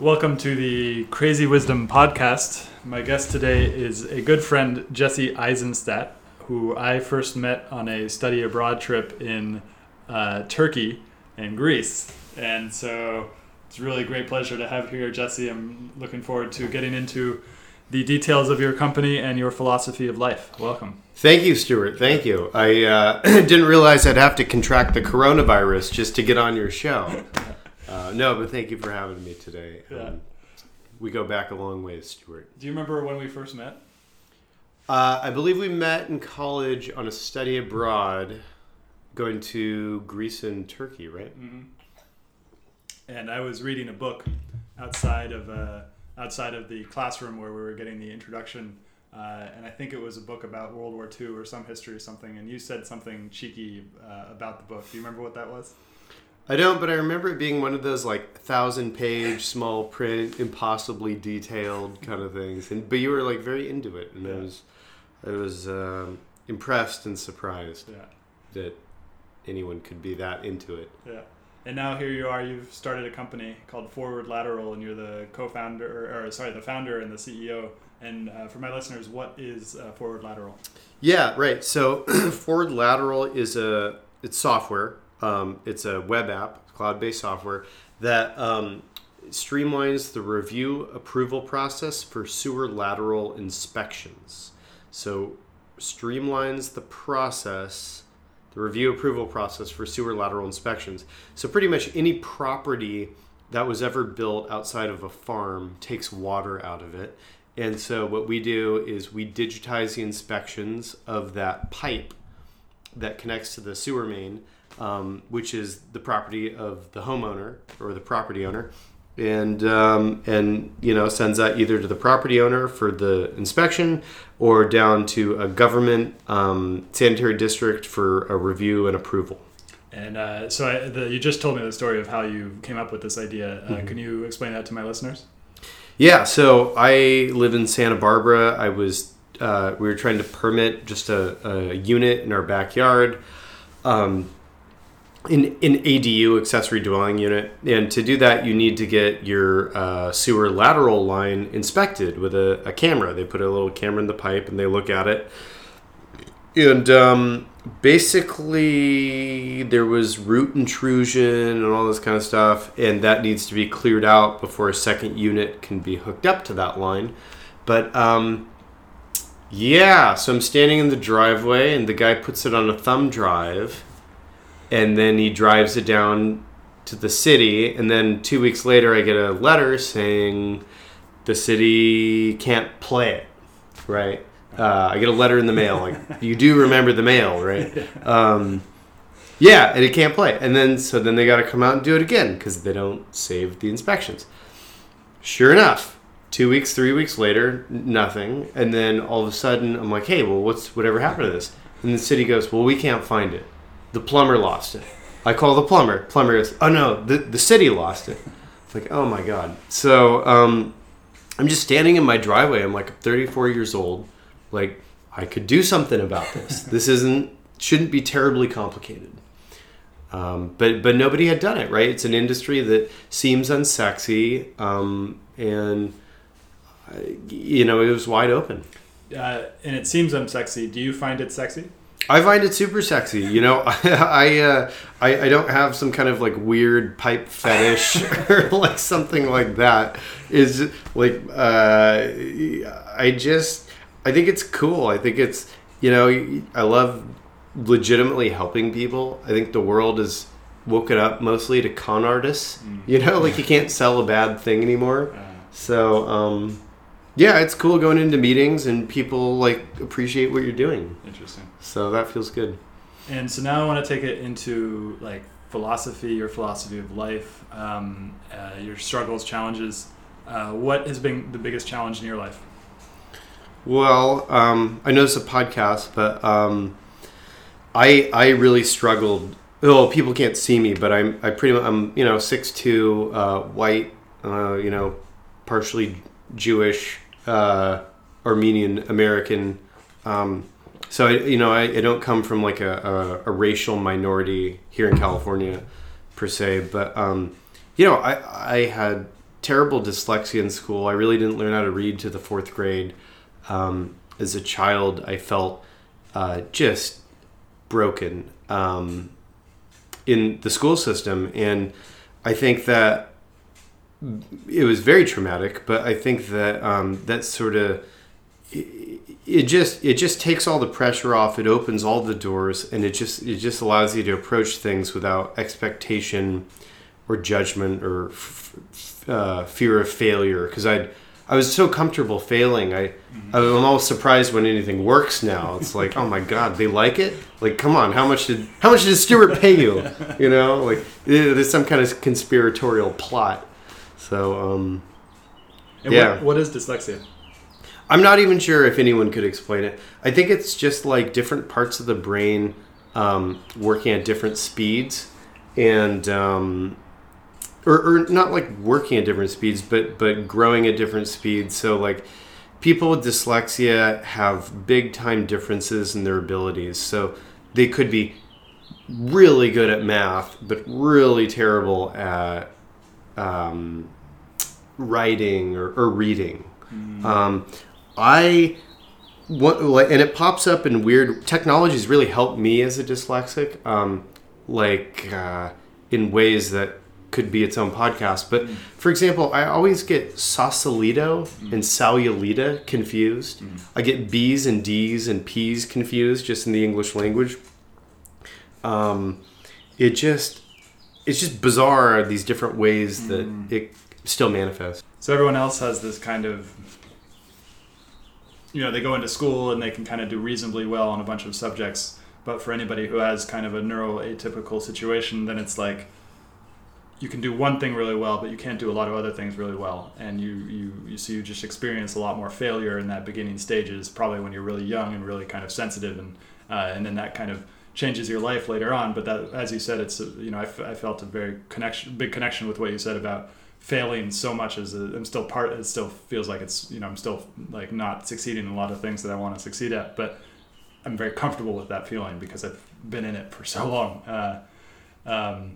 Welcome to the Crazy Wisdom Podcast. My guest today is a good friend, Jesse Eisenstadt, who I first met on a study abroad trip in uh, Turkey and Greece. And so it's really a great pleasure to have here, Jesse. I'm looking forward to getting into the details of your company and your philosophy of life. Welcome. Thank you, Stewart. Thank you. I uh, didn't realize I'd have to contract the coronavirus just to get on your show. Uh, no, but thank you for having me today. Yeah. Um, we go back a long ways, Stewart. Do you remember when we first met? Uh, I believe we met in college on a study abroad, going to Greece and Turkey, right? Mm-hmm. And I was reading a book outside of uh, outside of the classroom where we were getting the introduction, uh, and I think it was a book about World War II or some history or something. And you said something cheeky uh, about the book. Do you remember what that was? I don't, but I remember it being one of those like thousand page small print, impossibly detailed kind of things. And but you were like very into it, and I was, I was um, impressed and surprised Yeah, that anyone could be that into it. yeah. And now here you are. You've started a company called Forward Lateral, and you're the co-founder, or, sorry, the founder and the CEO. And uh, for my listeners, what is uh, Forward Lateral? Yeah, right. So Forward Lateral is a it's software. Um, it's a web app, cloud-based software that um, streamlines the review approval process for sewer lateral inspections. So streamlines the process, the review approval process for sewer lateral inspections. So pretty much any property that was ever built outside of a farm takes water out of it. And so what we do is we digitize the inspections of that pipe that connects to the sewer main, um, which is the property of the homeowner or the property owner, and um, and you know sends that either to the property owner for the inspection or down to a government um, sanitary district for a review and approval. And uh, so I, the, you just told me the story of how you came up with this idea. Uh, Can you explain that to my listeners? Yeah, so I live in Santa Barbara. I was uh, we were trying to permit just a, a unit in our backyard, um, in an ADU accessory dwelling unit, and to do that you need to get your uh, sewer lateral line inspected with a, a camera. They put a little camera in the pipe and they look at it, and um, basically there was root intrusion and all this kind of stuff and that needs to be cleared out before a second unit can be hooked up to that line. But um, yeah so i'm standing in the driveway and the guy puts it on a thumb drive and then he drives it down to the city and then two weeks later i get a letter saying the city can't play it right uh, I get a letter in the mail. Like you do remember the mail, right? Um, yeah, and it can't play. And then so then they got to come out and do it again because they don't save the inspections. Sure enough, two weeks, three weeks later, nothing. And then all of a sudden, I'm like, hey, well, what's whatever happened to this? And the city goes, well, we can't find it. The plumber lost it. I call the plumber. Plumber goes, oh no, the the city lost it. It's like, oh my god. So um, I'm just standing in my driveway. I'm like 34 years old like I could do something about this. this isn't shouldn't be terribly complicated. Um, but but nobody had done it right. It's an industry that seems unsexy, um, and uh, you know it was wide open. Uh, and it seems unsexy. Do you find it sexy? I find it super sexy. You know, I uh, I, I don't have some kind of like weird pipe fetish or like something like that. Is like uh, I just I think it's cool. I think it's you know I love legitimately helping people. I think the world is woken up mostly to con artists. Mm. You know, like you can't sell a bad thing anymore. So um, yeah, it's cool going into meetings and people like appreciate what you're doing. Interesting. So that feels good. And so now I want to take it into like philosophy, your philosophy of life, um, uh, your struggles, challenges. Uh, what has been the biggest challenge in your life? Well, um, I know it's a podcast, but um, I I really struggled. Oh, people can't see me, but I'm I pretty much I'm you know six two, uh, white, uh, you know, partially Jewish, uh, Armenian American. Um, so I, you know I, I, don't come from like a, a, a, racial minority here in California per se, but um, you know I I had terrible dyslexia in school. I really didn't learn how to read to the fourth grade um, as a child, I felt uh, just broken um, in the school system, and I think that it was very traumatic. But I think that um, that sort of it, it just it just takes all the pressure off. It opens all the doors, and it just it just allows you to approach things without expectation or judgment or f- uh, fear of failure. Because I'd I was so comfortable failing. I mm-hmm. I'm almost surprised when anything works now. It's like, oh my god, they like it. Like, come on, how much did how much did Stewart pay you? You know, like there's some kind of conspiratorial plot. So, um, and yeah. What, what is dyslexia? I'm not even sure if anyone could explain it. I think it's just like different parts of the brain um, working at different speeds, and um, or, or not like working at different speeds, but but growing at different speeds. So like people with dyslexia have big time differences in their abilities. So they could be really good at math, but really terrible at um, writing or, or reading. Mm. Um, I what and it pops up in weird technologies really helped me as a dyslexic, um, like uh, in ways that could be its own podcast. But mm. for example, I always get Sausalito mm. and Salulita confused. Mm. I get B's and D's and P's confused just in the English language. um, it just it's just bizarre these different ways that Mm. it still manifests. So everyone else has this kind of, you know, they go into school and they can kind of do reasonably well on a bunch of subjects. But for anybody who has kind of a neuroatypical situation, then it's like you can do one thing really well, but you can't do a lot of other things really well, and you you you so you just experience a lot more failure in that beginning stages, probably when you're really young and really kind of sensitive, and uh, and then that kind of changes your life later on. But that, as you said, it's a, you know I, f- I felt a very connection, big connection with what you said about failing so much as a, I'm still part. It still feels like it's you know I'm still like not succeeding in a lot of things that I want to succeed at, but I'm very comfortable with that feeling because I've been in it for so long. Uh, um,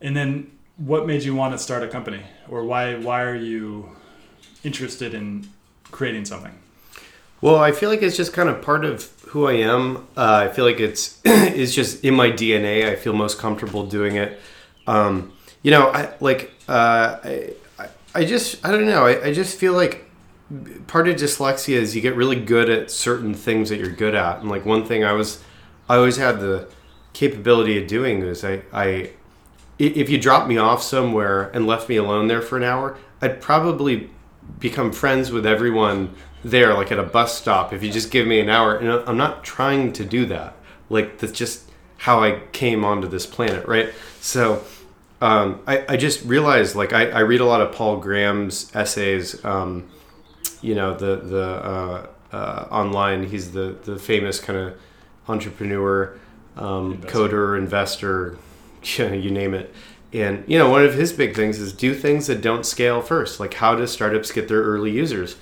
and then, what made you want to start a company, or why why are you interested in creating something? Well, I feel like it's just kind of part of who I am. Uh, I feel like it's it's just in my DNA. I feel most comfortable doing it. Um, you know, I like uh, I, I- just I don't know. I, I just feel like part of dyslexia is you get really good at certain things that you're good at, and like one thing I was I always had the capability of doing is I i- if you dropped me off somewhere and left me alone there for an hour, I'd probably become friends with everyone there, like at a bus stop. If you just give me an hour, and I'm not trying to do that. Like that's just how I came onto this planet, right? So um, I, I just realized, like I, I read a lot of Paul Graham's essays. Um, you know, the the uh, uh, online. He's the the famous kind of entrepreneur, um, Investor. coder, investor, you name it. And you know, one of his big things is do things that don't scale first. Like how do startups get their early users?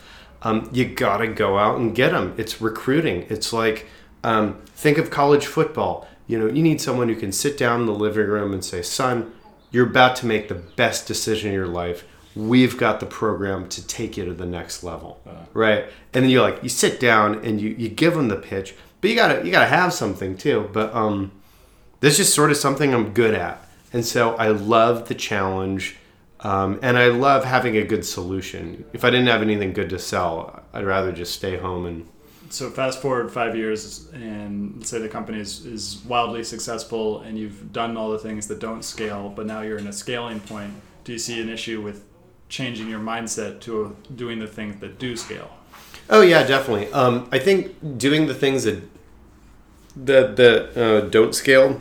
Um, you gotta go out and get them. It's recruiting. It's like um, think of college football. You know, you need someone who can sit down in the living room and say, "Son, you're about to make the best decision in your life. We've got the program to take you to the next level." right? And then you like you sit down and you you give them the pitch, but you gotta you gotta have something too. But um, this is sort of something I'm good at, and so I love the challenge, um, and I love having a good solution. If I didn't have anything good to sell, I'd rather just stay home and So fast forward five years, and let's say the company is, is wildly successful, and you've done all the things that don't scale, but now you're in a scaling point. Do you see an issue with changing your mindset to doing the things that do scale? Oh yeah, definitely. Um, I think doing the things that that that uh, don't scale,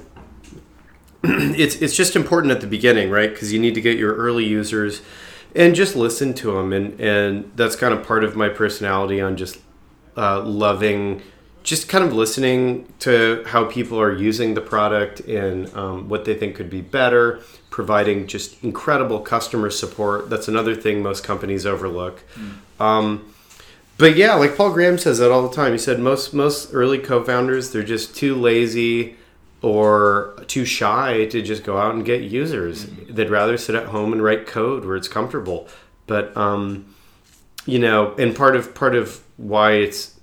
it's it's just important at the beginning, right? Because you need to get your early users and just listen to them, and and that's kind of part of my personality on just uh, loving. Just kind of listening to how people are using the product and um, what they think could be better, providing just incredible customer support. That's another thing most companies overlook. Um, but yeah, like Paul Graham says that all the time. He said most most early co-founders they're just too lazy or too shy to just go out and get users. They'd rather sit at home and write code where it's comfortable. But um, you know, and part of part of why it's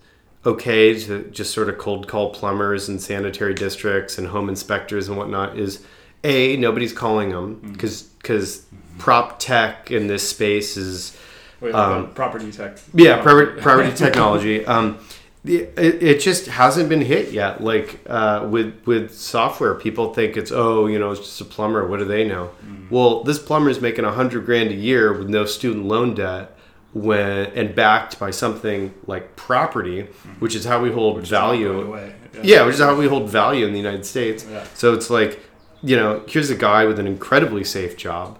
okay to just sort of cold call plumbers and sanitary districts and home inspectors and whatnot is a nobody's calling them because because prop tech in this space is Wait, Um, property tech. yeah, property, property technology. Um, it, it just hasn't been hit yet. Like uh, with with software, people think it's oh, you know, it's just a plumber. What do they know? Well, this plumber is making a hundred grand a year with no student loan debt, when and backed by something like property, which is how we hold Which value. away. Yeah, which is how we hold value in the United States. Yeah. So it's like, you know, here's a guy with an incredibly safe job.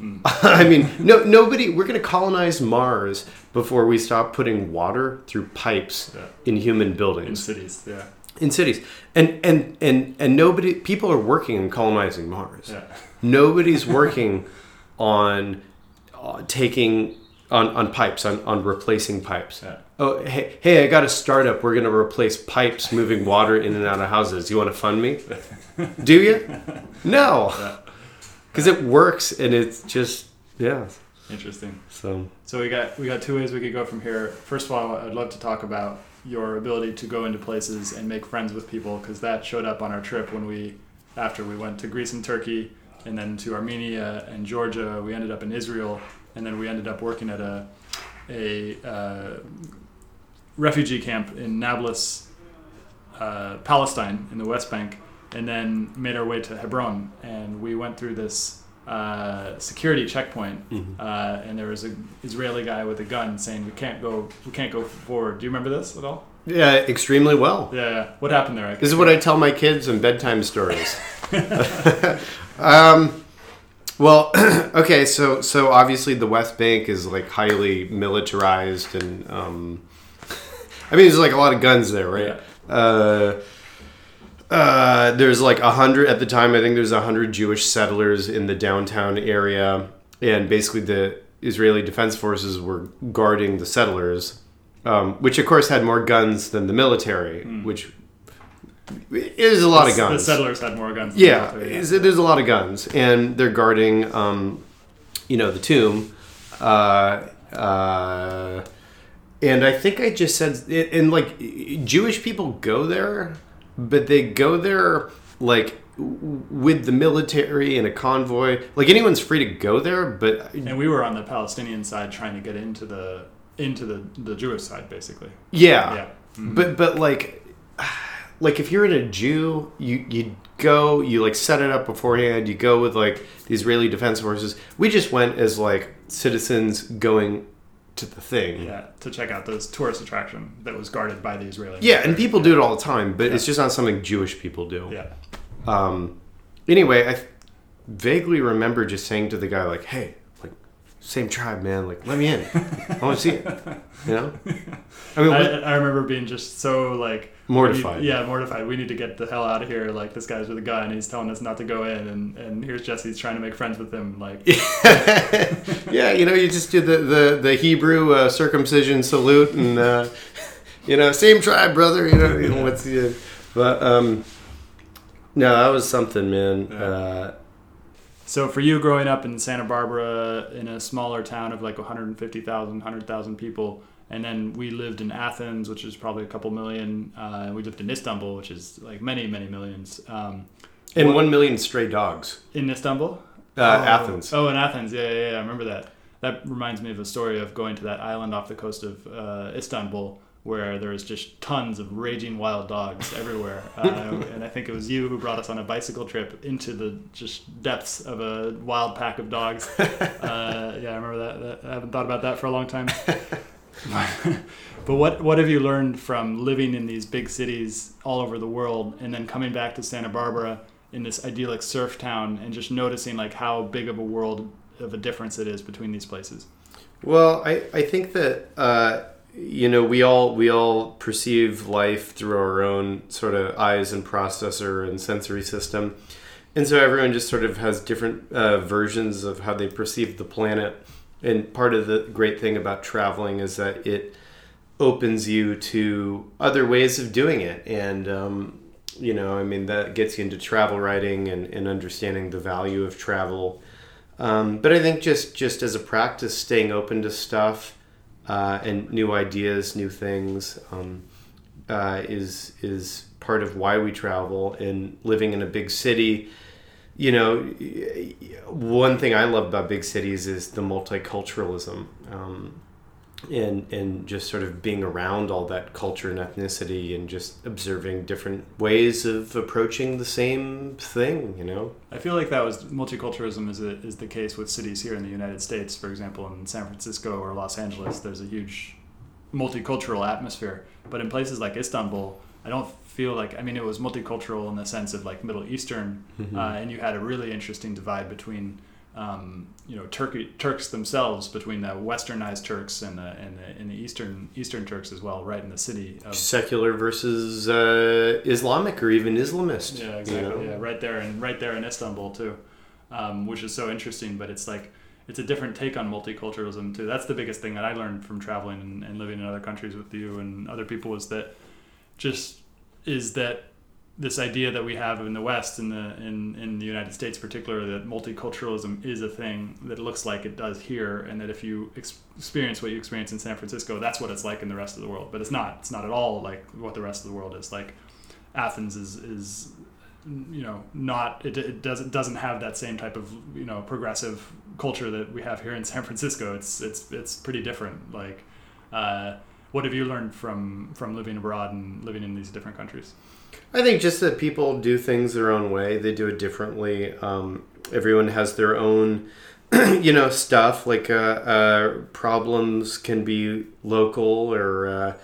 I mean, no, nobody. We're going to colonize Mars before we stop putting water through pipes Yeah. in human buildings, In cities, yeah. in cities, and and and and nobody. People are working on colonizing Mars. Yeah. Nobody's working on uh, taking on, on pipes on, on replacing pipes. Yeah. Oh, hey, hey, I got a startup. We're going to replace pipes moving water in and out of houses. You want to fund me? Do you? No. Because it works and it's just, yeah. Interesting. So, So we got we got two ways we could go from here. First of all, I'd love to talk about your ability to go into places and make friends with people because that showed up on our trip when we after we went to Greece and Turkey and then to Armenia and Georgia. We ended up in Israel and then we ended up working at a a uh, refugee camp in Nablus, uh, Palestine, in the West Bank. And then made our way to Hebron, and we went through this uh, security checkpoint, Mhm. uh, and there was an Israeli guy with a gun saying we can't go, we can't go forward. Do you remember this at all? Yeah, extremely well. Yeah, yeah. What happened there? I This is what I tell my kids in bedtime stories. um, well, okay, so so obviously the West Bank is like highly militarized, and um, I mean there's like a lot of guns there, right? Uh, uh, there's like a hundred at the time. I think there's a hundred Jewish settlers in the downtown area, and basically the Israeli Defense Forces were guarding the settlers, um, which of course had more guns than the military, which is a lot of guns. The settlers had more guns. than the Yeah, is- there's a lot of guns, and they're guarding, um, you know, the tomb. Uh, uh, and I think I just said, and like Jewish people go there, but they go there like with the military and a convoy. Like anyone's free to go there, but And we were on the Palestinian side trying to get into the into the, the Jewish side, basically. yeah, Yeah. Mm-hmm. But but like like if you're in a Jew, you you go, you like set it up beforehand, you go with like the Israeli defense forces. We just went as like citizens going to the thing. Yeah, to check out this tourist attraction that was guarded by the Israeli. Yeah, and people do it all the time, but it's just not something Jewish people do. Yeah. Um anyway, I vaguely remember just saying to the guy like, "Hey, like same tribe, man. Like let me in. I want to see it." You know? I mean, I, I remember being just so like Mortified. we- yeah, mortified. We need to get the hell out of here. Like this guy's with a gun. He's telling us not to go in, and, and here's Jesse's trying to make friends with him. Like yeah, you know, you just do the the, the Hebrew uh, circumcision salute, and uh, you know, same tribe, brother. You know, you know what's the, but um, no, that was something, man. Yeah. Uh, So for you growing up in Santa Barbara in a smaller town of like 150,000, 100,000 people, and then we lived in Athens, which is probably a couple million. Uh, we lived in Istanbul, which is like many, many millions. Um, and one million stray dogs. in Istanbul? Uh, Oh. Athens. Oh, in Athens. Yeah, yeah, yeah. I remember that. That reminds me of a story of going to that island off the coast of uh, Istanbul where there was just tons of raging wild dogs everywhere. Uh, and I think it was you who brought us on a bicycle trip into the just depths of a wild pack of dogs. Uh, yeah, I remember that. I haven't thought about that for a long time. but what what have you learned from living in these big cities all over the world and then coming back to Santa Barbara in this idyllic surf town and just noticing like how big of a world of a difference it is between these places? Well, I, I think that uh, you know we all we all perceive life through our own sort of eyes and processor and sensory system, and so everyone just sort of has different uh, versions of how they perceive the planet. And part of the great thing about traveling is that it opens you to other ways of doing it, and um, you know, I mean, that gets you into travel writing and, and understanding the value of travel. Um, but I think just just as a practice, staying open to stuff uh, and new ideas, new things um, uh, is is part of why we travel. And living in a big city, you know, one thing I love about big cities is the multiculturalism. Um, and and just sort of being around all that culture and ethnicity and just observing different ways of approaching the same thing, you know. I feel like that was multiculturalism is, a, is the case with cities here in the United States. For example, in San Francisco or Los Angeles, there's a huge multicultural atmosphere. But in places like Istanbul, I don't feel like, I mean, it was multicultural in the sense of like Middle Eastern, Mhm. uh, and you had a really interesting divide between. Um, you know, Turkey, Turks themselves between the Westernized Turks and the and the, and the Eastern Eastern Turks as well, right in the city of secular versus uh, Islamic or even Islamist. Yeah, you exactly. know? Yeah, right there and right there in Istanbul too, um, which is so interesting. But it's like it's a different take on multiculturalism too. That's the biggest thing that I learned from traveling and, and living in other countries with you and other people is that just is that this idea that we have in the West in the in, in the United States particularly that multiculturalism is a thing that looks like it does here and that if you ex- experience what you experience in San Francisco that's what it's like in the rest of the world. But it's not. It's not at all like what the rest of the world is. Like Athens is is you know not it, it doesn't doesn't have that same type of you know progressive culture that we have here in San Francisco. It's it's it's pretty different. Like uh, what have you learned from from living abroad and living in these different countries I think just that people do things their own way. They do it differently. Um, everyone has their own, you know, stuff. Like uh, uh, problems can be local or uh,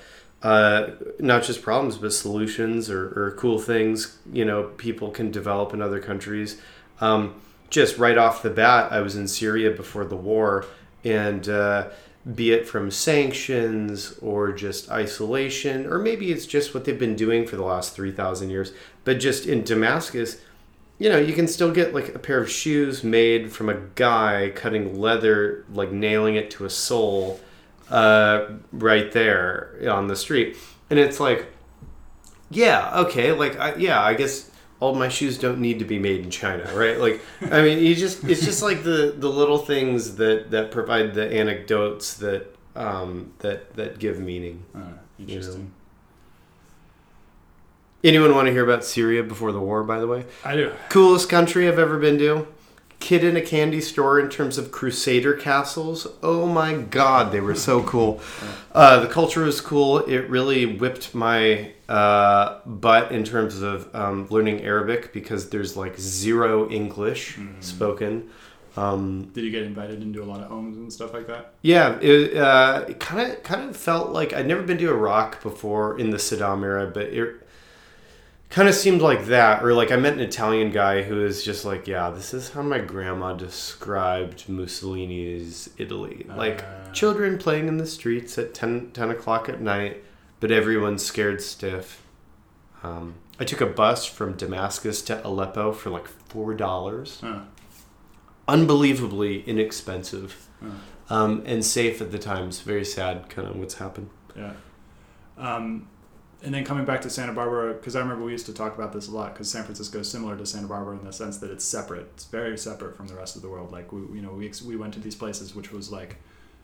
uh, not just problems, but solutions or, or cool things. You know, people can develop in other countries. Um, just right off the bat, I was in Syria before the war, and uh, be it from sanctions or just isolation, or maybe it's just what they've been doing for the last 3,000 years. But just in Damascus, you know, you can still get like a pair of shoes made from a guy cutting leather, like nailing it to a sole uh, right there on the street. And it's like, yeah, okay, like, I, yeah, I guess all my shoes don't need to be made in China, right? Like, I mean, you just it's just like the the little things that that provide the anecdotes that um, that that give meaning. Uh, interesting. Anyone want to hear about Syria before the war? By the way, I do. coolest country I've ever been to. Kid in a candy store in terms of Crusader castles. Oh my god, they were so cool. Uh, the culture was cool. It really whipped my uh, butt in terms of um, learning Arabic because there's like zero English spoken. Um, Did you get invited into a lot of homes and stuff like that? yeah, it kind of kind of felt like I'd never been to Iraq before in the Saddam era, but it kind of seemed like that. Or like I met an Italian guy who was just like, "Yeah, this is how my grandma described Mussolini's Italy. Like Uh. children playing in the streets at 10, 10 o'clock at night, but everyone's scared stiff." Um, I took a bus from Damascus to Aleppo for like four dollars Huh. unbelievably inexpensive Huh. um, and safe at the times. Very sad, kind of what's happened. Yeah. Um, and then coming back to Santa Barbara, because I remember we used to talk about this a lot, because San Francisco is similar to Santa Barbara in the sense that it's separate. It's very separate from the rest of the world. Like we, you know, we we went to these places which was like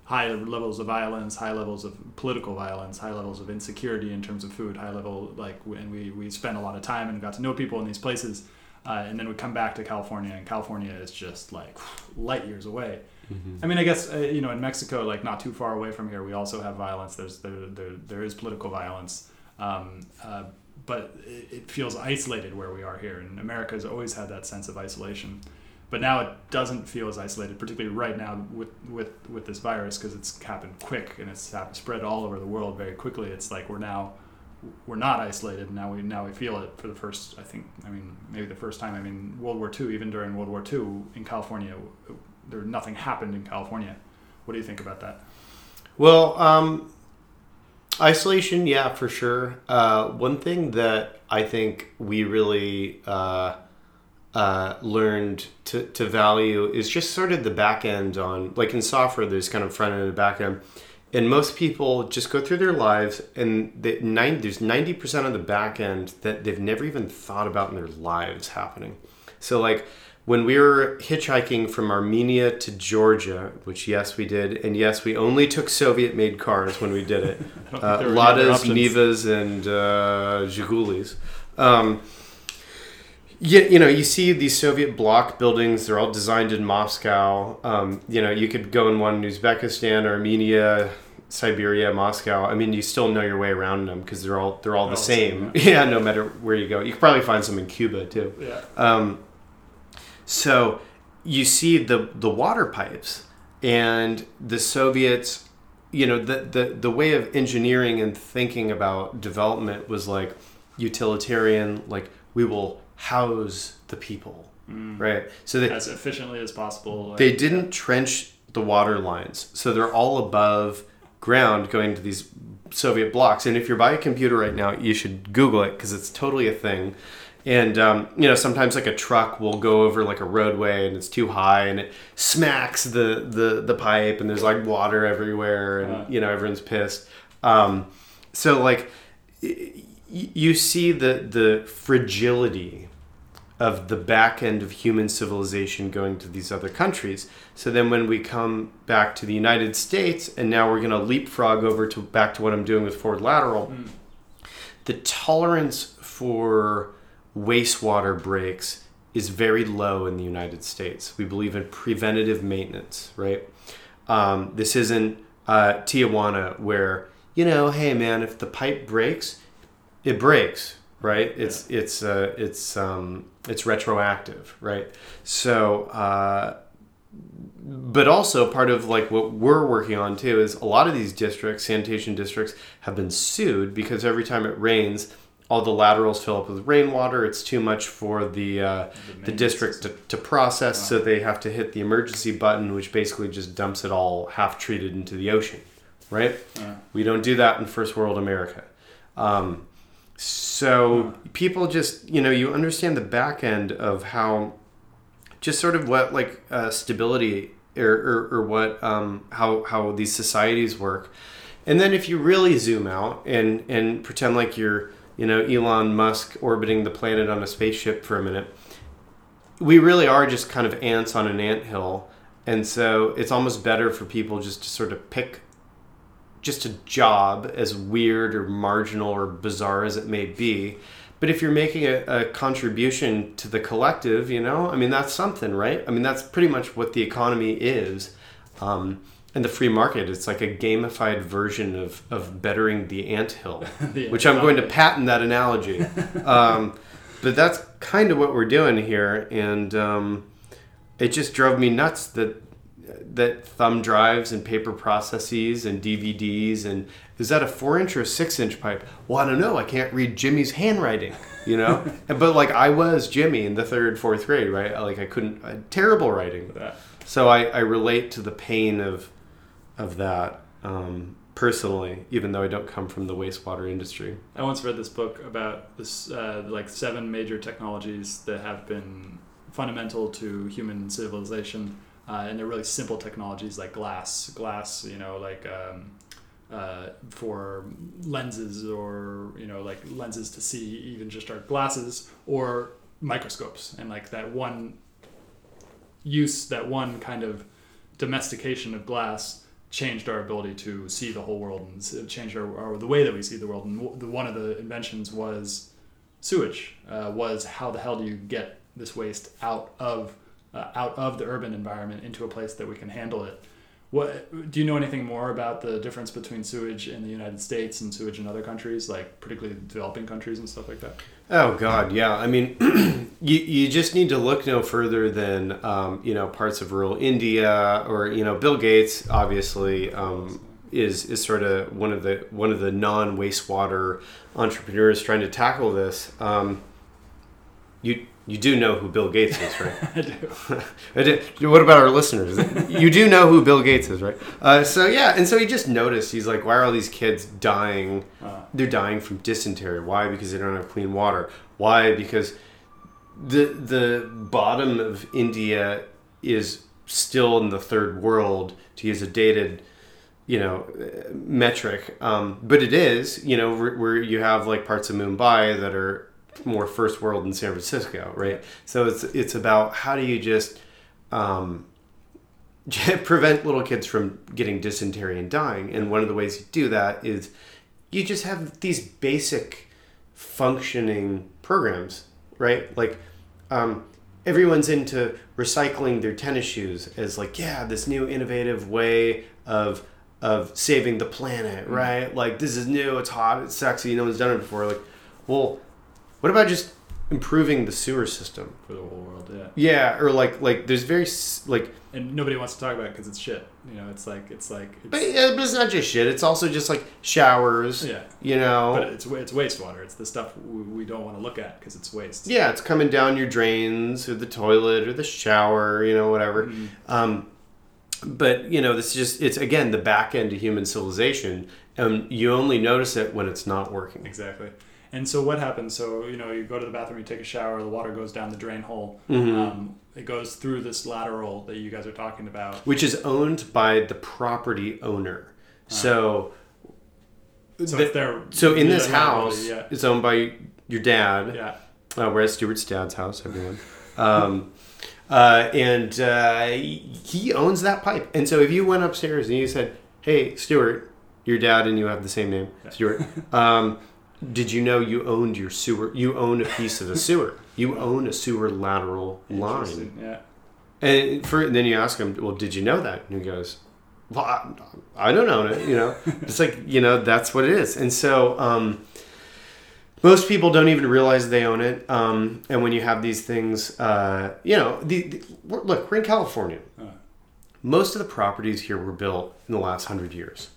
high levels of violence, high levels of political violence, high levels of insecurity in terms of food, high level like, and we we spent a lot of time and got to know people in these places. Uh, and then we come back to California, and California is just like light years away. I mean, I guess uh, you know, in Mexico, like not too far away from here, we also have violence. There's there there, there is political violence, um, uh, but it, it feels isolated where we are here. And America has always had that sense of isolation, but now it doesn't feel as isolated, particularly right now with with with this virus because it's happened quick and it's spread all over the world very quickly. It's like we're now we're not isolated now we now we feel it for the first I think I mean maybe the first time I mean World War II even during World War II in California there nothing happened in California what do you think about that Well, um, isolation, yeah, for sure. Uh, one thing that I think we really uh, uh, learned to, to value is just sort of the back end on, like in software, there's kind of front end and back end. And most people just go through their lives, and they, nine, there's 90% of the back end that they've never even thought about in their lives happening. So, like, when we were hitchhiking from Armenia to Georgia, which yes we did, and yes we only took Soviet-made cars when we did it, uh, think there were any other Ladas. Nivas, and uh, Zhigulis. Um, you, you know, you see these Soviet bloc buildings, they're all designed in Moscow. Um, you know, you could go in one in Uzbekistan, Armenia, Siberia, Moscow. I mean, you still know your way around them because they're all they're all the All same. same, Yeah, no matter where you go. You could probably find some in Cuba too. yeah Um, so you see the the water pipes and the Soviets, you know, the, the the way of engineering and thinking about development was like utilitarian, like we will house the people, mm. right? So they as efficiently as possible like, they didn't trench the water lines, so they're all above ground going to these Soviet blocks. And if you're by a computer right now, you should Google it because it's totally a thing. And um, you know, sometimes like a truck will go over like a roadway and it's too high and it smacks the the, the pipe and there's like water everywhere and Uh. you know everyone's pissed. Um, so like y- you see the the fragility of the back end of human civilization going to these other countries. So then when we come back to the United States and now we're going to leapfrog over to back to what I'm doing with Forward Lateral, the tolerance for wastewater breaks is very low in the United States. We believe in preventative maintenance, right? Um, this isn't uh, Tijuana where, you know, hey man, if the pipe breaks, it breaks. right? It's it's uh, it's um, it's retroactive, right? So, uh, but also part of like what we're working on too is a lot of these districts, sanitation districts, have been sued because every time it rains, all the laterals fill up with rainwater. It's too much for the uh, the district to, to process, so they have to hit the emergency button, which basically just dumps it all half treated into the ocean, right? Uh, We don't do that in first world America. Um, so people just, you know, you understand the back end of how, just sort of what like uh, stability or, or, or what um, how how these societies work, and then if you really zoom out and and pretend like you're you know Elon Musk orbiting the planet on a spaceship for a minute, we really are just kind of ants on an ant hill, and so it's almost better for people just to sort of pick just a job, as weird or marginal or bizarre as it may be. But if you're making a, a contribution to the collective, you know, I mean, that's something, right? I mean, that's pretty much what the economy is. Um, and the free market, it's like a gamified version of, of bettering the anthill, The which I'm going to patent that analogy. Um, but that's kind of what we're doing here. And um, it just drove me nuts that that thumb drives and paper processes and DVDs and is that a four inch or a six inch pipe? Well, I don't know. I can't read Jimmy's handwriting, you know. And- but like I was Jimmy in the third, fourth grade, right? Like I couldn't I had terrible writing. So I, I relate to the pain of of that um, personally, even though I don't come from the wastewater industry. I once read this book about this, uh, like seven major technologies that have been fundamental to human civilization, uh, and they're really simple technologies like glass, glass, you know, like um, uh, for lenses or you know, like lenses to see even just our glasses or microscopes, and like that one use, that one kind of domestication of glass changed our ability to see the whole world and changed our, our the way that we see the world. And the, one of the inventions was sewage. Uh, was how the hell do you get this waste out of uh, out of the urban environment into a place that we can handle it? What do you know anything more about the difference between sewage in the United States and sewage in other countries, like particularly developing countries and stuff like that? Oh God, yeah. I mean, you you just need to look no further than um, you know parts of rural India or you know Bill Gates obviously um, is is sort of one of the one of the non wastewater entrepreneurs trying to tackle this. Um, you you do know who Bill Gates is, right? I do. I What about our listeners? You do know who Bill Gates is, right? Uh, so yeah, and so he just noticed. He's like, "Why are all these kids dying? Uh, They're dying from dysentery. Why? Because they don't have clean water. Why? Because the the bottom of India is still in the third world, to use a dated, you know, metric. Um, but it is, you know, where, where you have like parts of Mumbai that are more first world in San Francisco, right? So it's it's about how do you just um, prevent little kids from getting dysentery and dying, and one of the ways you do that is you just have these basic functioning programs, right? Like um, everyone's into recycling their tennis shoes as like, yeah, this new innovative way of of saving the planet, right? Like this is new, it's hot, it's sexy, no one's done it before. Like, well, what about just improving the sewer system? for the whole world, yeah. Yeah, or like like there's very s- like And nobody wants to talk about it because it's shit. You know, it's like it's like it's, but, yeah, but it's not just shit. It's also just like showers. yeah. You know. But it's it's wastewater. It's the stuff we, we don't want to look at because it's waste. Yeah, it's coming down your drains or the toilet or the shower, you know, whatever. Mhm. Um, but you know, this is just it's again the back end of human civilization, and you only notice it when it's not working. Exactly. And so what happens? So you know, you go to the bathroom, you take a shower, the water goes down the drain hole. Mhm. Um, it goes through this lateral that you guys are talking about. Which is owned by the property owner. So, So the- if they're so in this house, liability, it's owned by your dad. yeah, Uh, we're at Stewart's dad's house, everyone. Um, uh, and uh, he owns that pipe. And so if you went upstairs and you said, "Hey, Stewart, your dad and you have the same name, Stewart. Um, did you know you owned your sewer? You own a piece of the sewer. You own a sewer lateral line." Yeah. And for then you ask him, "Well, did you know that?" And he goes, "Well, I, I don't own it." You know, it's like you know that's what it is. And so, um, most people don't even realize they own it. Um, and when you have these things, uh, you know, the, the, look, we're in California. Uh. Most of the properties here were built in the last hundred years,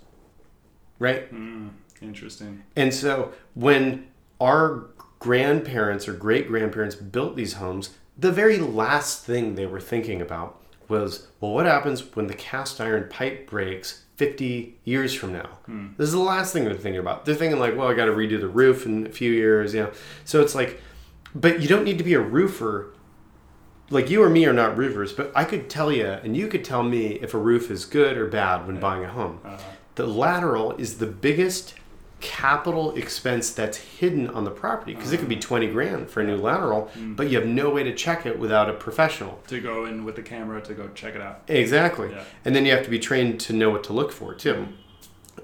right? Mm, interesting. And so when our grandparents or great grandparents built these homes, the very last thing they were thinking about was, well, what happens when the cast iron pipe breaks 50 years from now? This is the last thing they're thinking about. They're thinking like, well, I got to redo the roof in a few years, you know. So it's like, but you don't need to be a roofer. Like you or me are not roofers, but I could tell you, and you could tell me if a roof is good or bad when buying a home. Uh, The lateral is the biggest capital expense that's hidden on the property because it could be ah. 20 grand for a new lateral, mm. but you have no way to check it without a professional. to go in with the camera to go check it out. Exactly. Yeah. And then you have to be trained to know what to look for too. Mm.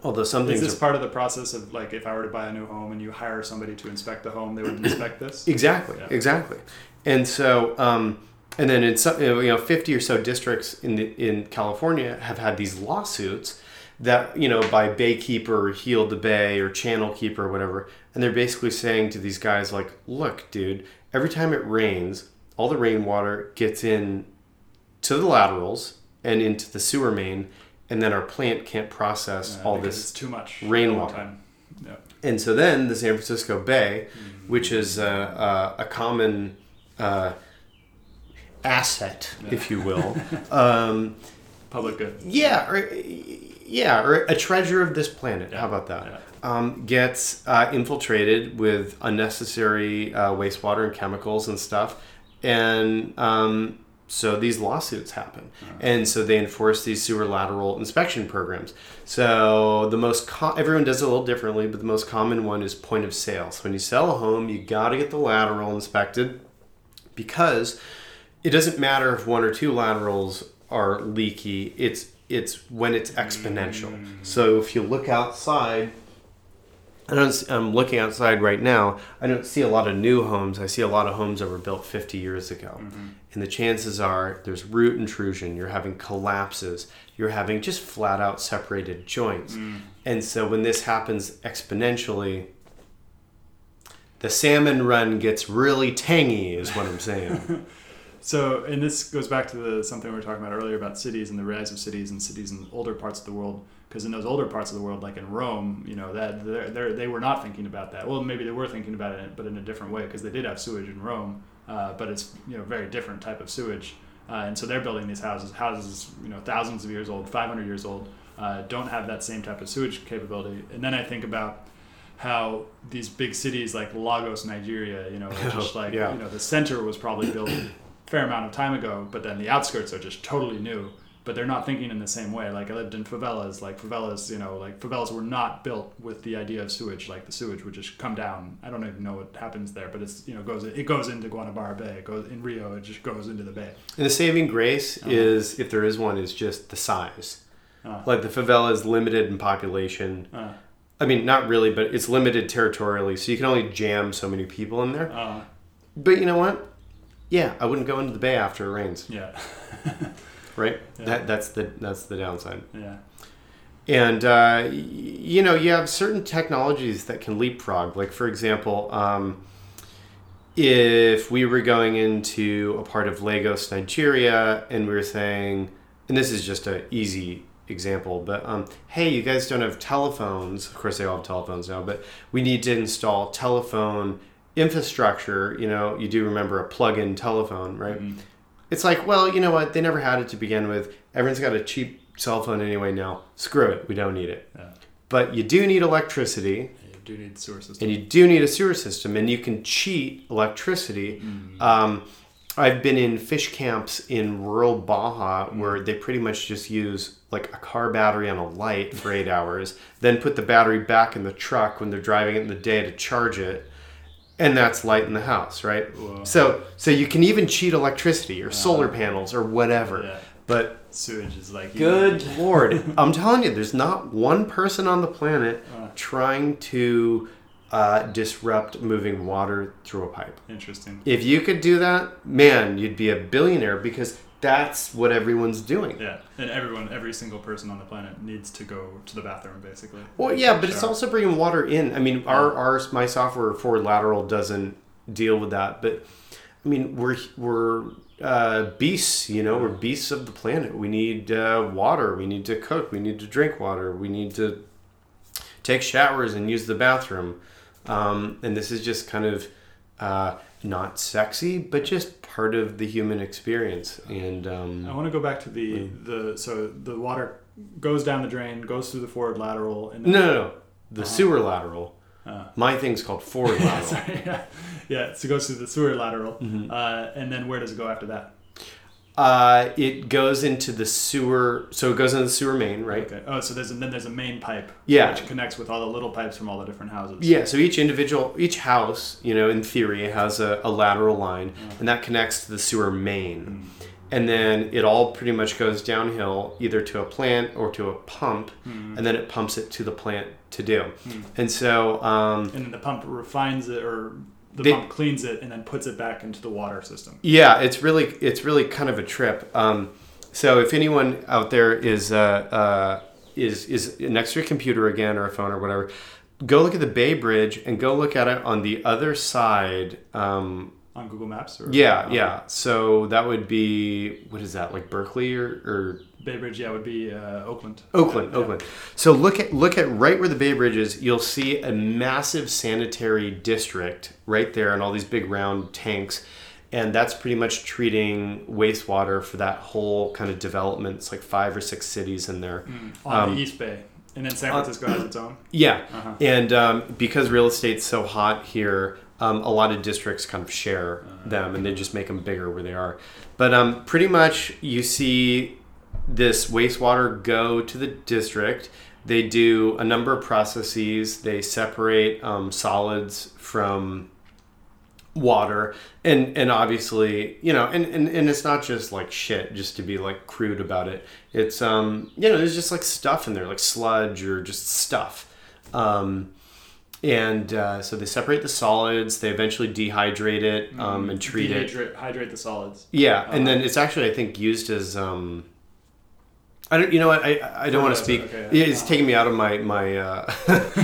Although some Is this are, part of the process of like if I were to buy a new home and you hire somebody to inspect the home, they would inspect this? Exactly, Yeah. exactly. And so, um, and then in some, you know, fifty or so districts in the, in California have had these lawsuits that you know by Baykeeper, or Heal the Bay, or Channel Keeper, or whatever, and they're basically saying to these guys like, "Look, dude, every time it rains, all the rainwater gets in to the laterals and into the sewer main, and then our plant can't process Uh, all this too much rainwater. Yeah. and so then the San Francisco Bay, which is a, common uh, asset, if you will, um, Public good. yeah, or, yeah, or a treasure of this planet. How about that? Yeah. Um, gets uh, infiltrated with unnecessary uh, wastewater and chemicals and stuff, and um, so these lawsuits happen, and so they enforce these sewer lateral inspection programs. So the most co- everyone does it a little differently, but the most common one is point of sale. So when you sell a home, you got to get the lateral inspected because it doesn't matter if one or two laterals are leaky. It's it's when it's exponential. Mm. So if you look outside, I don't. I'm looking outside right now. I don't see a lot of new homes. I see a lot of homes that were built 50 years ago, mm-hmm. and the chances are there's root intrusion. You're having collapses. You're having just flat out separated joints, mm. and so when this happens exponentially, the salmon run gets really tangy. Is what I'm saying. So, and this goes back to the something we were talking about earlier about cities and the rise of cities and cities in older parts of the world. Because in those older parts of the world, like in Rome, you know that they're, they're, they were not thinking about that. Well, maybe they were thinking about it, but in a different way, because they did have sewage in Rome, uh, but it's you know very different type of sewage. Uh, and so they're building these houses, houses you know thousands of years old, 500 years old, uh, don't have that same type of sewage capability. And then I think about how these big cities like Lagos, Nigeria, you know, just like Yeah. you know the center was probably built fair amount of time ago, but then the outskirts are just totally new. But they're not thinking in the same way. Like I lived in favelas, like favelas, you know, like favelas were not built with the idea of sewage. Like the sewage would just come down. I don't even know what happens there, but it's you know goes it goes into Guanabara Bay. It goes in Rio. It just goes into the bay. And the saving grace Uh-huh. is, if there is one, is just the size. Uh. Like the favela is limited in population. Uh, I mean, not really, but it's limited territorially, so you can only jam so many people in there. uh, But you know what? Yeah, I wouldn't go into the bay after it rains, yeah, right? Yeah. That that's the that's the downside. yeah. And uh, you know, you have certain technologies that can leapfrog. Like for example, um, if we were going into a part of Lagos, Nigeria, and we were saying, and this is just an easy example, but um, hey, you guys don't have telephones. Of course, they all have telephones now, but we need to install telephone infrastructure. You know, you do remember a plug-in telephone, right? Mhm. It's like, well, you know what? They never had it to begin with. Everyone's got a cheap cell phone anyway now. Screw it. We don't need it. Yeah. But you do need electricity You do need sewer system. and you do need a sewer system and you can cheat electricity. Mm. Um, I've been in fish camps in rural Baja where they pretty much just use like a car battery on a light for eight hours, then put the battery back in the truck when they're driving it in the day to charge it, and that's light in the house, right? Whoa. So, so you can even cheat electricity or solar panels or whatever. Yeah. But Sewage is like good lord, I'm telling you, there's not one person on the planet Uh. trying to uh, disrupt moving water through a pipe. Interesting. If you could do that, man, you'd be a billionaire because that's what everyone's doing. Yeah, and everyone, every single person on the planet needs to go to the bathroom, basically. Well, yeah, but it's also bringing water in. I mean, our, our my software forward lateral doesn't deal with that, but I mean, we're we're uh, beasts. You know, we're beasts of the planet. We need uh, water. We need to cook. We need to drink water. We need to take showers and use the bathroom. Um, and this is just kind of uh, not sexy, but just part of the human experience. And I um, want to go back to the the so the water goes down the drain, goes through the forward lateral, and no, no, no, the sewer lateral. Uh, My thing's called forward lateral. sorry, yeah, yeah. So it goes through the sewer lateral, Mm-hmm. uh, and then where does it go after that? Uh, it goes into the sewer, so it goes into the sewer main, right? Okay. Oh, so there's a, then there's a main pipe. Yeah. Which connects with all the little pipes from all the different houses. Yeah, so each individual, each house, you know, in theory, has a, a lateral line, and that connects to the sewer main. And then it all pretty much goes downhill either to a plant or to a pump, and then it pumps it to the plant to do. And so, um, And then the pump refines it, or the They- pump cleans it, and then puts it back into the water system. Yeah, it's really it's really kind of a trip. Um, so if anyone out there is uh, uh, is is next to your computer again or a phone or whatever, go look at the Bay Bridge and go look at it on the other side. Um, On Google Maps, or yeah, uh, yeah. So that would be what is that like Berkeley or, or Bay Bridge, yeah, would be uh, Oakland. Oakland, Yeah. Oakland. So look at look at right where the Bay Bridge is. You'll see a massive sanitary district right there, and all these big round tanks, and that's pretty much treating wastewater for that whole kind of development. It's like five or six cities in there. on Um, the East Bay, and then San uh, Francisco has its own. Yeah, Uh-huh. and um, because real estate's so hot here, um, a lot of districts kind of share them, and they just make them bigger where they are. But um, pretty much, you see this wastewater go to the district. They do a number of processes. They separate um, solids from water and and obviously you know and, and and it's not just like shit just to be like crude about it it's um you know there's just like stuff in there like sludge or just stuff um and uh, so they separate the solids they eventually dehydrate it um, and treat it. Dehydrate, hydrate the solids. yeah and then it's actually i think used as um I don't. You know what? I I don't want to speak. Okay. Yeah, it's taking me out of my my uh,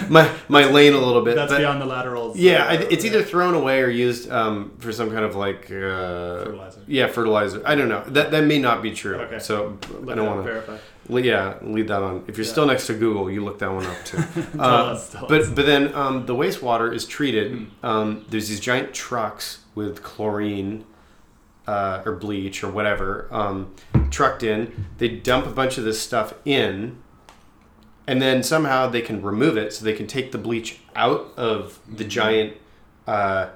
my my lane a little bit. That's beyond the laterals. yeah, uh, I, it's either thrown away or used um, for some kind of like uh, Fertilizer. Yeah, fertilizer. I don't know. That that may not be true. Okay. So I don't want to. verify. Yeah, lead that on. If you're Yeah. still next to Google, you look that one up too. Uh, us, tell us. but but then um, the wastewater is treated. Hmm. Um, there's these giant trucks with chlorine uh, or bleach or whatever um, trucked in. They dump a bunch of this stuff in, and then somehow they can remove it, so they can take the bleach out of the giant uh,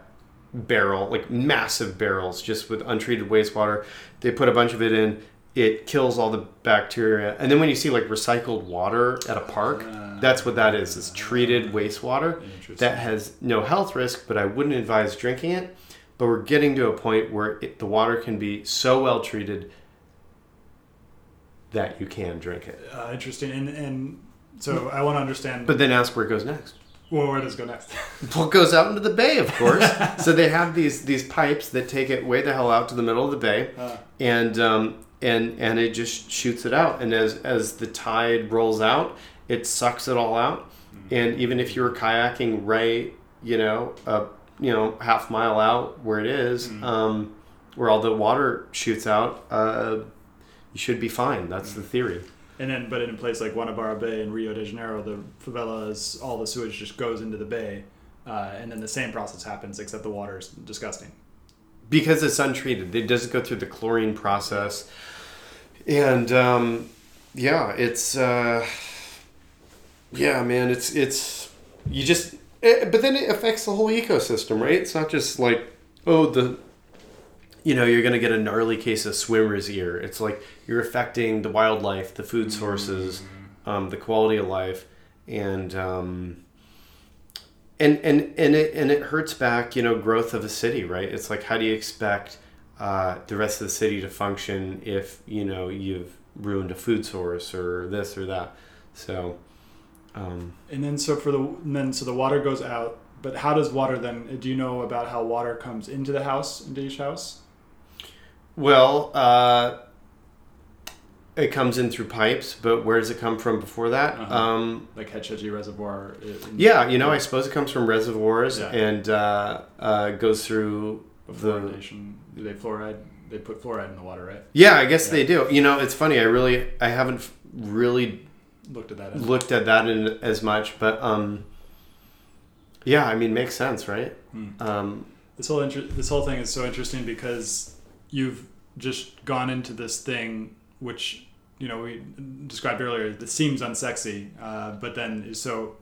barrel, like massive barrels, just with untreated wastewater. They put a bunch of it in. It kills all the bacteria, and then when you see like recycled water at a park, Ah. that's what that is. It's treated wastewater that has no health risk, but I wouldn't advise drinking it. But we're getting to a point where it, the water can be so well treated that you can drink it. uh, interesting. And and so I want to understand. But then ask where it goes next. well, where does it go next? Well, it goes out into the bay, of course. so they have these these pipes that take it way the hell out to the middle of the bay, Uh, and um, and and it just shoots it out. And as as the tide rolls out, it sucks it all out. And even if you were kayaking right, you know, you know half mile out where it is, um, where all the water shoots out, uh, you should be fine. That's the theory. and then, but in a place like Guanabara Bay in Rio de Janeiro, the favelas, all the sewage just goes into the bay, uh, and then the same process happens, except the water is disgusting. because it's untreated. It doesn't go through the chlorine process, and um, yeah, it's uh, yeah, man, it's it's you just. Eh, but then it affects the whole ecosystem, right? It's not just like oh the. You know, you're gonna get a gnarly case of swimmer's ear. It's like you're affecting the wildlife, the food sources, um, the quality of life, and um, and and and it and it hurts back you know growth of a city right it's like how do you expect uh, the rest of the city to function if you know you've ruined a food source or this or that so um, And then so for the and then so the water goes out, but how does water then? Do you know about how water comes into the house, into each house? Well, uh, it comes in through pipes, but where does it come from before that? Uh-huh. Um, Like Hetch Hetchy Reservoir. in- yeah, you know, I suppose it comes from reservoirs Yeah. and uh, uh, goes through the. fluoridation. Do they fluoride? They put fluoride in the water, right? Yeah, I guess Yeah. they do. You know, it's funny. I really, I haven't really Looked at that. as- looked at that in as much, but um, yeah, I mean, makes sense, right? Hmm. Um, This whole inter- this whole thing is so interesting because you've just gone into this thing which you know we described earlier that seems unsexy, uh, but then so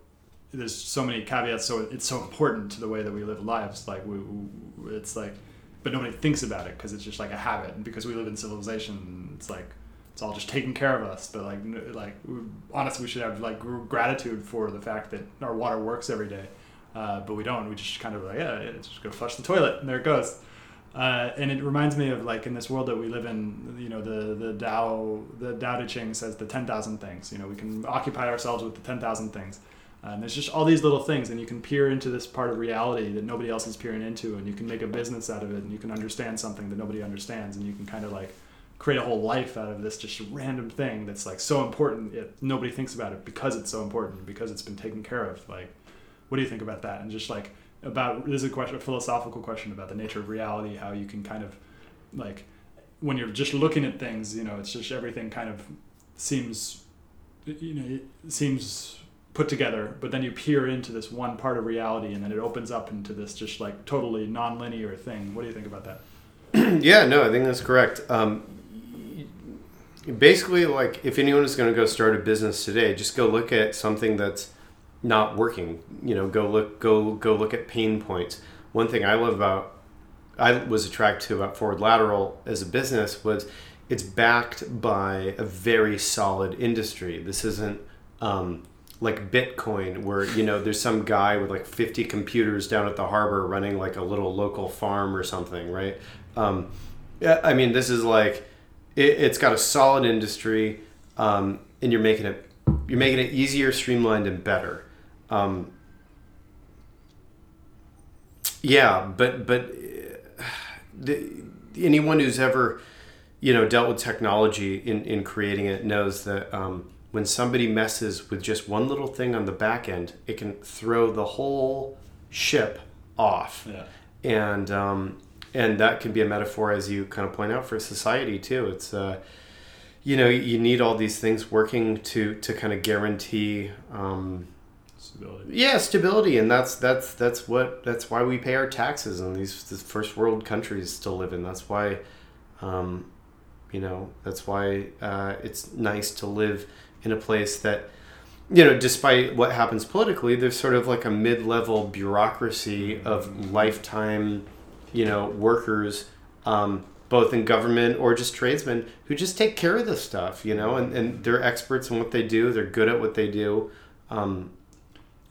there's so many caveats. So it's so important to the way that we live lives. Like we, we it's like, but nobody thinks about it because it's just like a habit. And because we live in civilization, it's like it's all just taking care of us. But like like honestly, we should have like gratitude for the fact that our water works every day. Uh, but we don't. We just kind of like, yeah, just go flush the toilet, and there it goes. Uh, and it reminds me of like in this world that we live in, you know, the the Tao, the Tao Te Ching says the ten thousand things. You know, we can occupy ourselves with the ten thousand things. Uh, and there's just all these little things, and you can peer into this part of reality that nobody else is peering into, and you can make a business out of it, and you can understand something that nobody understands, and you can kind of like create a whole life out of this just random thing that's like so important yet nobody thinks about it because it's so important because it's been taken care of like what do you think about that? And just like about this is a question a philosophical question about the nature of reality how you can kind of like when you're just looking at things you know it's just everything kind of seems you know it seems put together but then you peer into this one part of reality and then it opens up into this just like totally non-linear thing. What do you think about that? Yeah, no, I think that's correct. Um, basically, like if anyone is going to go start a business today, just go look at something that's not working. You know, go look, go go look at pain points. One thing I love about, I was attracted to about Forward Lateral as a business was it's backed by a very solid industry. This isn't. Um, like Bitcoin, where you know there's some guy with like 50 computers down at the harbor running like a little local farm or something, right? Um, I mean, this is like it, it's got a solid industry, um, and you're making it you're making it easier, streamlined, and better. Um, yeah, but but uh, the, anyone who's ever you know dealt with technology in in creating it knows that. Um, when somebody messes with just one little thing on the back end, it can throw the whole ship off. yeah And um, and that can be a metaphor, as you kind of point out, for society too. It's uh, you know you need all these things working to to kind of guarantee um, stability yeah stability, and that's that's that's what that's why we pay our taxes in these, these first world countries to live in. That's why. Um, you know that's why uh, it's nice to live in a place that you know despite what happens politically there's sort of like a mid-level bureaucracy of lifetime you know workers um, both in government or just tradesmen who just take care of this stuff you know and, and they're experts in what they do they're good at what they do um,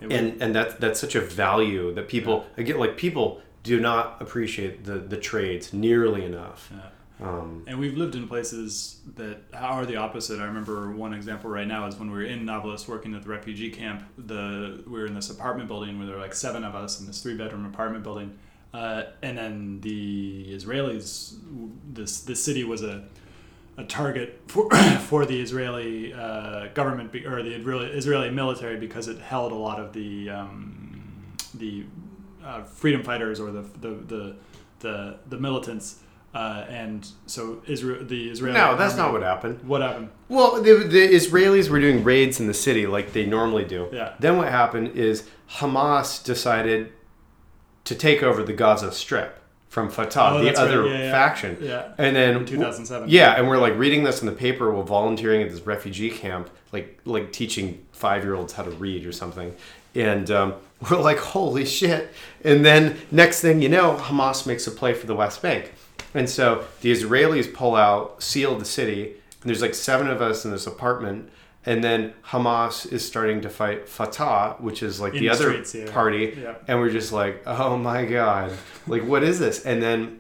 and and that that's such a value that people again like people do not appreciate the the trades nearly enough yeah. um, And we've lived in places that are the opposite. I remember one example right now is when we were in Nablus working at the refugee camp. The we were in this apartment building where there were like seven of us in this three bedroom apartment building, uh, and then the Israelis. This this city was a a target for for the Israeli uh, government be, or the Israeli, Israeli military because it held a lot of the um, the uh, freedom fighters or the the the the, the militants. Uh, and so Israel, the Israeli. no that's army- not what happened What happened? Well, the, the Israelis were doing raids in the city like they normally do. Yeah. Then what happened is Hamas decided to take over the Gaza Strip from Fatah, Oh, the that's right. other Yeah, yeah. faction. Yeah. And then In 2007. Yeah, and we're like reading this in the paper while volunteering at this refugee camp, like like teaching five year olds how to read or something. And um, we're like, holy shit! And then next thing you know, Hamas makes a play for the West Bank, and so the Israelis pull out, seal the city, and there's like seven of us in this apartment. And then Hamas is starting to fight Fatah, which is like In the the other streets, yeah. party, Yeah. and we're just like, oh my god, like what is this? And then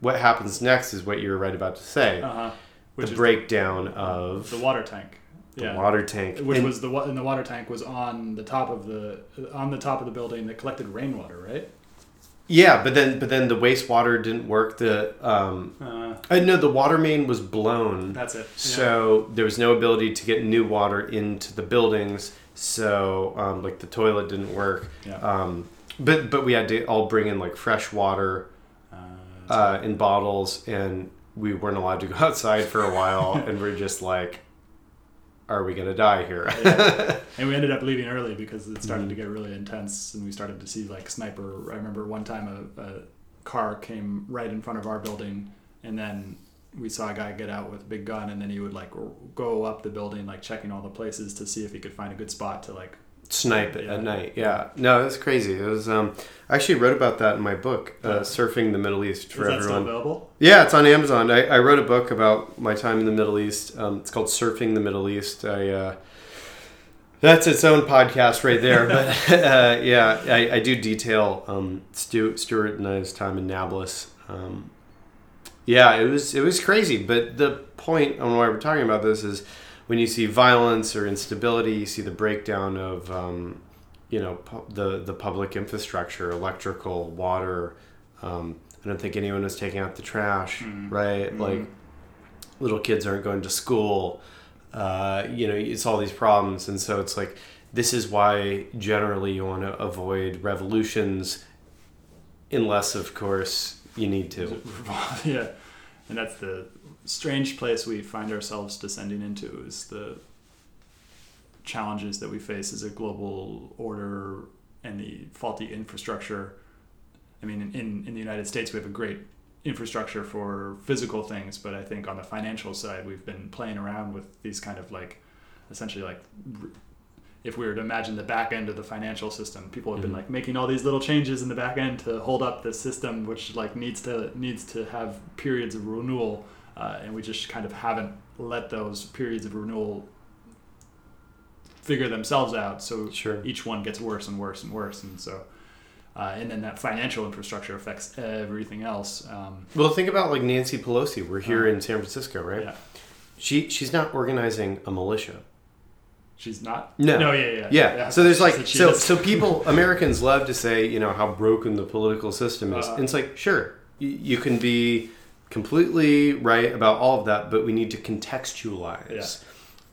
what happens next is what you were right about to say Uh huh. Which the breakdown of the water tank. the Yeah. water tank, which And- was the and the water tank was on the top of the on the top of the building that collected rainwater, right? Yeah, but then but then the wastewater didn't work. The um, Uh, I know the water main was blown. that's it. So there was no ability to get new water into the buildings. So um, like the toilet didn't work. yeah. Um, but but we had to all bring in like fresh water Uh, uh, in bottles, and we weren't allowed to go outside for a while. and we're just like, are we gonna die here? Yeah. and we ended up leaving early because it started to Mhm. get really intense, and we started to see like sniper. I remember one time a, a car came right in front of our building, and then we saw a guy get out with a big gun, and then he would like r- go up the building, like checking all the places to see if he could find a good spot to like. Snipe it Yeah. at night. Yeah. No, that's crazy. It was. Um, I actually wrote about that in my book, uh, surfing the Middle East for Is that still everyone. available? Yeah, it's on Amazon. I, I wrote a book about my time in the Middle East. Um, it's called Surfing the Middle East. I uh, that's its own podcast right there. But uh, yeah, I, I do detail um, Stu, Stewart and his time in Nablus. Um, yeah, it was it was crazy. But the point on why we're talking about this is when you see violence or instability, you see the breakdown of um, you know pu- the the public infrastructure, electrical, water. Um, I don't think anyone is taking out the trash, Mm. right? Mhm. Like little kids aren't going to school. Uh, you know, it's all these problems, and so it's like this is why generally you want to avoid revolutions, unless of course you need to. yeah, and that's the strange place we find ourselves descending into is the challenges that we face as a global order and the faulty infrastructure. I mean, in, in the United States, we have a great infrastructure for physical things, but I think on the financial side, we've been playing around with these kind of like, essentially like, if we were to imagine the back end of the financial system, people have been Mhm. like making all these little changes in the back end to hold up the system, which like needs to needs to have periods of renewal, uh, and we just kind of haven't let those periods of renewal figure themselves out. So Sure. each one gets worse and worse and worse, and so. Uh, and then that financial infrastructure affects everything else. Um, Well, think about like Nancy Pelosi. We're here Uh, in San Francisco, right? Yeah, She she's not organizing a militia. She's not. No. No. Yeah. Yeah. Yeah. So there's like so is. so people Americans love to say you know how broken the political system is. Uh, and it's like sure you, you can be completely right about all of that, but we need to contextualize.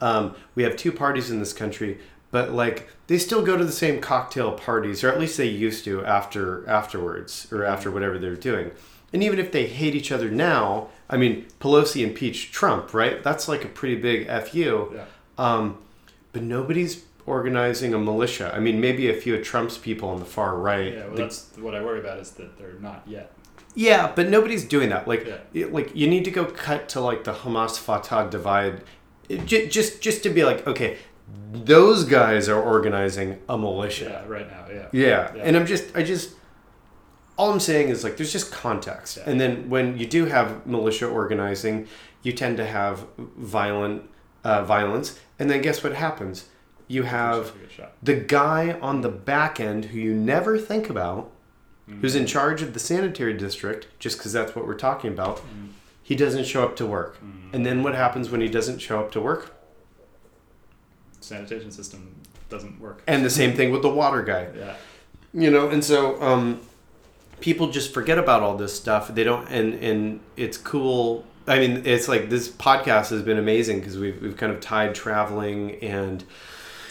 Um, we have two parties in this country, but like they still go to the same cocktail parties, or at least they used to after afterwards or after whatever they're doing. And even if they hate each other now, I mean Pelosi impeached Trump, right? That's like a pretty big fu. Yeah. Um, but nobody's organizing a militia. I mean, maybe a few of Trump's people on the far right. Yeah. Well, The- that's what I worry about is that they're not yet. yeah, but nobody's doing that. Like, Yeah. it- like you need to go cut to like the Hamas Fatah divide, It ju- just just to be like, okay, those guys are organizing a militia. Yeah. Right now. Yeah. Yeah. Yeah. and I'm just, I just, all I'm saying is like, there's just context, and then when you do have militia organizing, you tend to have violent uh, violence, and then guess what happens? You have the guy on the back end who you never think about, who's in charge of the sanitary district, just because that's what we're talking about. Mm. He doesn't show up to work, Mm. and then what happens when he doesn't show up to work? Sanitation system doesn't work. And the same thing with the water guy. Yeah. you know and so um, people just forget about all this stuff they don't and and it's cool i mean it's like this podcast has been amazing because we've, we've kind of tied traveling and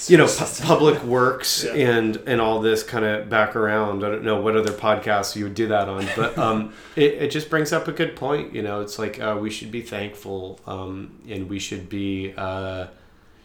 you know pu- public works Yeah. and and all this kind of back around. I don't know what other podcasts you would do that on but um it, it just brings up a good point you know? It's like uh, we should be thankful um and we should be uh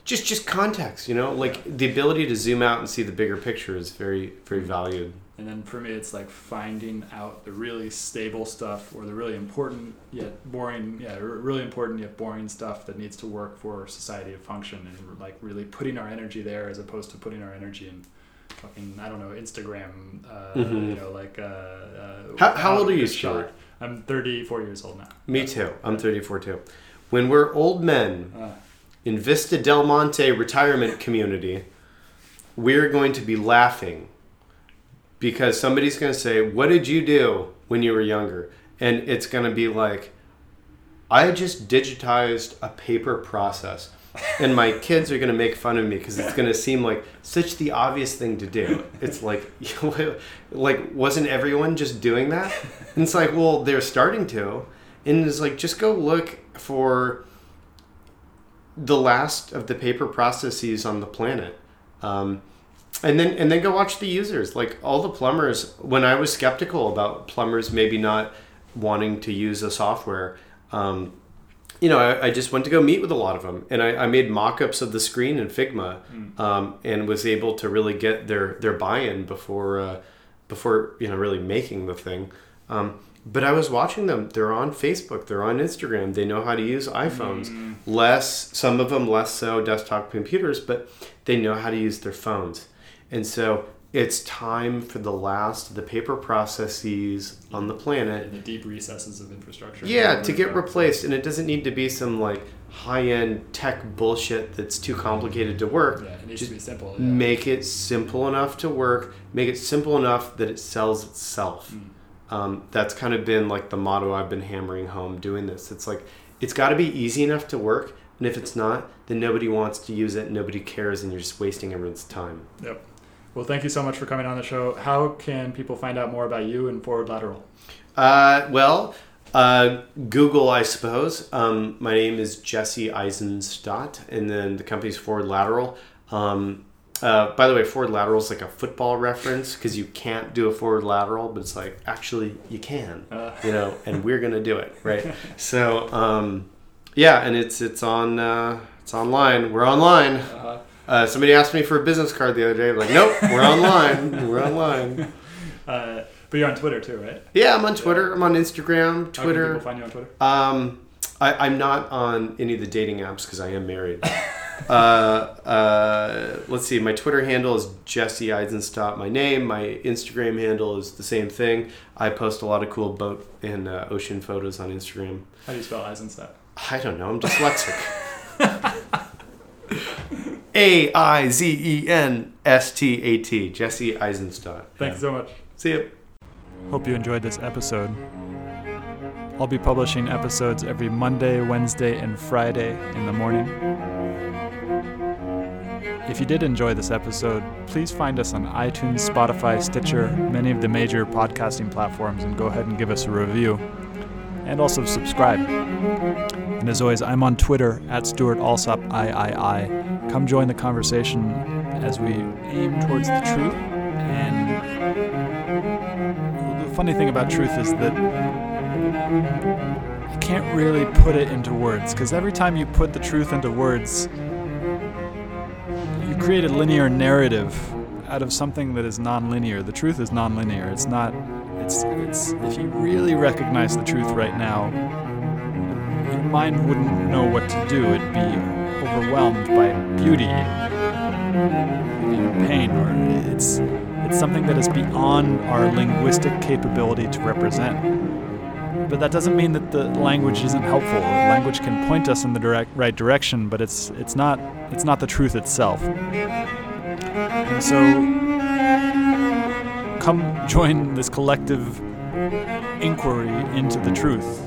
just just context you know? Like the ability to zoom out and see the bigger picture is very very valued And then for me, it's like finding out the really stable stuff or the really important yet boring, yeah, really important yet boring stuff that needs to work for society to function, and like really putting our energy there as opposed to putting our energy in fucking I don't know Instagram, uh, Mhm. you know, like. Uh, uh, How- how old are you. Stewart? I'm 34 years old now. me too i'm 34 too when we're old men Uh, in vista del monte retirement community we're going to be laughing because somebody's going to say what did you do when you were younger and it's going to be like i just digitized a paper process and my kids are going to make fun of me because it's going to seem like such the obvious thing to do. It's like, like wasn't everyone just doing that? And it's like, well, they're starting to, and it's like just go look for the last of the paper processes on the planet. Um, and then and then go watch the users like all the plumbers when i was skeptical about plumbers maybe not wanting to use a software um, you know I, I, just went to go meet with a lot of them and i, I made mock-ups of the screen in figma mm. um, and was able to really get their their buy-in before uh, before you know really making the thing um, but I was watching them. They're on Facebook. They're on Instagram. They know how to use iPhones. Mm. Less, some of them less so desktop computers, but they know how to use their phones. And so it's time for the last of the paper processes on the planet. In the deep recesses of infrastructure. Yeah, to get replaced. And it doesn't need to be some like high end tech bullshit that's too complicated to work. Yeah, it needs Just to be simple. Yeah. Make it simple enough to work. Make it simple enough that it sells itself. Mm. Um, that's kind of been like the motto I've been hammering home doing this. It's like, it's got to be easy enough to work. And if it's not, then nobody wants to use it, nobody cares, and you're just wasting everyone's time. Yep. Well, thank you so much for coming on the show. How can people find out more about you and Forward Lateral? Uh, well, uh, Google, I suppose. Um, my name is Jesse Aizenstat, and then the company's Forward Lateral. Um, uh, by the way, forward lateral is like a football reference because you can't do a forward lateral, but it's like actually you can, uh. you know, and we're gonna do it, right? so um, yeah, and it's it's on uh, it's online. We're online. Uh-huh. Uh, somebody asked me for a business card the other day. I'm like, nope, we're online. we're online. Uh, but you're on Twitter too, right? Yeah, I'm on Twitter. I'm on Instagram, Twitter. How can people find you on Twitter? Um, I, am not on any of the dating apps because I am married. uh, uh, let's see. My Twitter handle is Jesse Aizenstat. My name. My Instagram handle is the same thing. I post a lot of cool boat and uh, ocean photos on Instagram. How do you spell Aizenstat? I don't know. I'm dyslexic. A I Z E N S T A T. Jesse Aizenstat. Thanks yeah. so much. See you. Hope you enjoyed this episode. I'll be publishing episodes every Monday, Wednesday, and Friday in the morning. If you did enjoy this episode, please find us on iTunes, Spotify, Stitcher, many of the major podcasting platforms, and go ahead and give us a review. And also subscribe. And as always, I'm on Twitter at Stewart Alsop III. Come join the conversation as we aim towards the truth. And the funny thing about truth is that you can't really put it into words because every time you put the truth into words, you create a linear narrative out of something that is nonlinear. The truth is nonlinear. It's not. It's. It's. If you really recognize the truth right now, your mind wouldn't know what to do. It'd be overwhelmed by beauty pain, or it's. It's something that is beyond our linguistic capability to represent. But that doesn't mean that the language isn't helpful. Language can point us in the direct, right direction, but it's it's not it's not the truth itself. And so, come join this collective inquiry into the truth.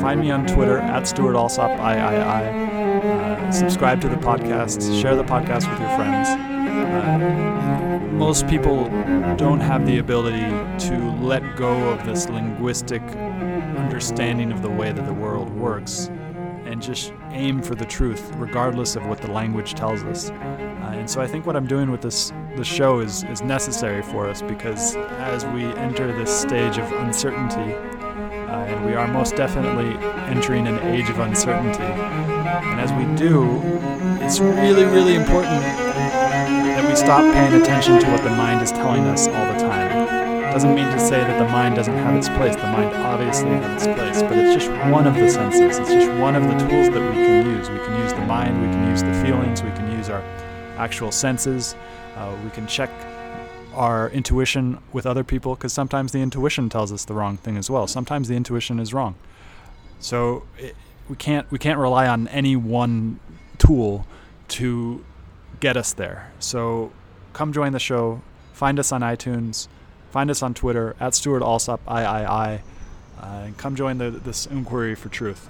Find me on Twitter at Stewart Alsop III. Subscribe to the podcast. Share the podcast with your friends. Uh, most people don't have the ability to let go of this linguistic understanding of the way that the world works and just aim for the truth regardless of what the language tells us. Uh, and so I think what I'm doing with this the show is is necessary for us because as we enter this stage of uncertainty uh, and we are most definitely entering an age of uncertainty. And as we do, it's really, really important that we stop paying attention to what the mind is telling us all the time It doesn't mean to say that the mind doesn't have its place. The mind obviously has its place, but it's just one of the senses. It's just one of the tools that we can use. We can use the mind, we can use the feelings, we can use our actual senses. Uh, we can check our intuition with other people because sometimes the intuition tells us the wrong thing as well. Sometimes the intuition is wrong. So it, we can't we can't rely on any one tool to get us there. So come join the show. Find us on iTunes. Find us on Twitter at Stewart Alsop III, uh, and come join the, this inquiry for truth.